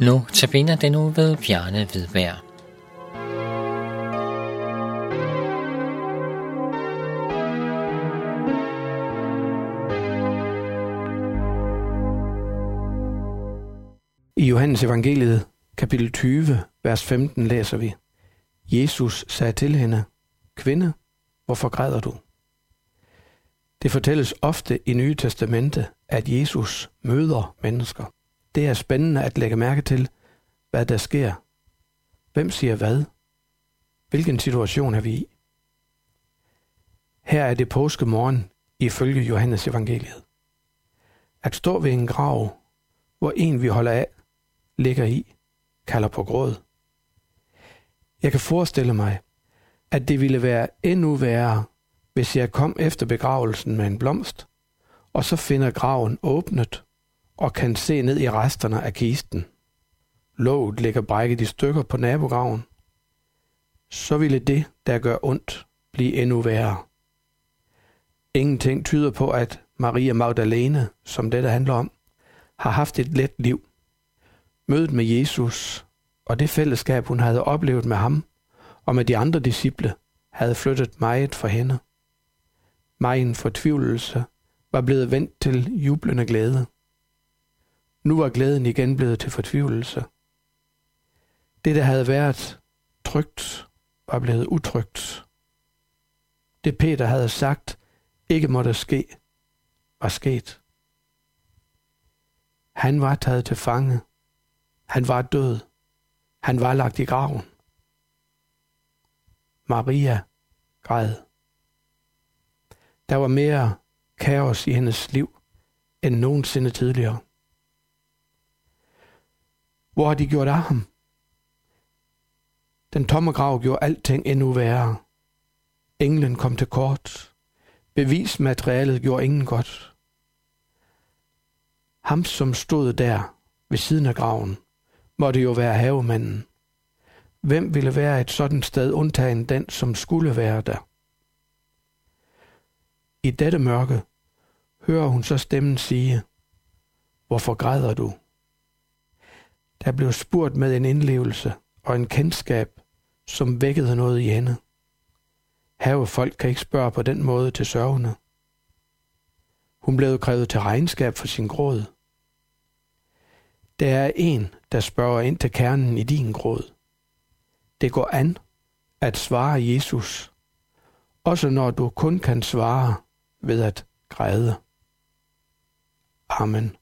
Nu tabiner den nu ved Bjarne Hvidberg. I Johannes evangeliet, kapitel 20, vers 15, læser vi. Jesus sagde til hende, Kvinde, hvorfor græder du? Det fortælles ofte i Nye Testamente, at Jesus møder mennesker. Det er spændende at lægge mærke til, hvad der sker. Hvem siger hvad? Hvilken situation er vi i? Her er det påskemorgen ifølge Johannes evangeliet. At stå ved en grav, hvor en vi holder af, ligger i, kalder på gråd. Jeg kan forestille mig, at det ville være endnu værre, hvis jeg kom efter begravelsen med en blomst, og så finder graven åbnet og kan se ned i resterne af kisten. Låget ligger brækket i stykker på nabograven. Så ville det, der gør ondt, blive endnu værre. Ingenting tyder på, at Maria Magdalene, som dette handler om, har haft et let liv. Mødet med Jesus og det fællesskab, hun havde oplevet med ham og med de andre disciple, havde flyttet meget for hende. Megen fortvivlelse var blevet vendt til jublende glæde. Nu var glæden igen blevet til fortvivlelse. Det, der havde været trygt, var blevet utrygt. Det Peter havde sagt, ikke måtte ske, var sket. Han var taget til fange. Han var død. Han var lagt i graven. Maria græd. Der var mere kaos i hendes liv end nogensinde tidligere. Hvor har de gjort af ham? Den tomme grav gjorde alting endnu værre. Englen kom til kort. Bevismaterialet gjorde ingen godt. Ham, som stod der ved siden af graven, måtte jo være havemanden. Hvem ville være et sådan sted undtagen den, som skulle være der? I dette mørke hører hun så stemmen sige, Hvorfor græder du? Der blev spurgt med en indlevelse og en kendskab, som vækkede noget i hende. Havefolk kan ikke spørge på den måde til sørgende. Hun blev krævet til regnskab for sin gråd. Der er en, der spørger ind til kernen i din gråd. Det går an at svare Jesus, også når du kun kan svare ved at græde. Amen.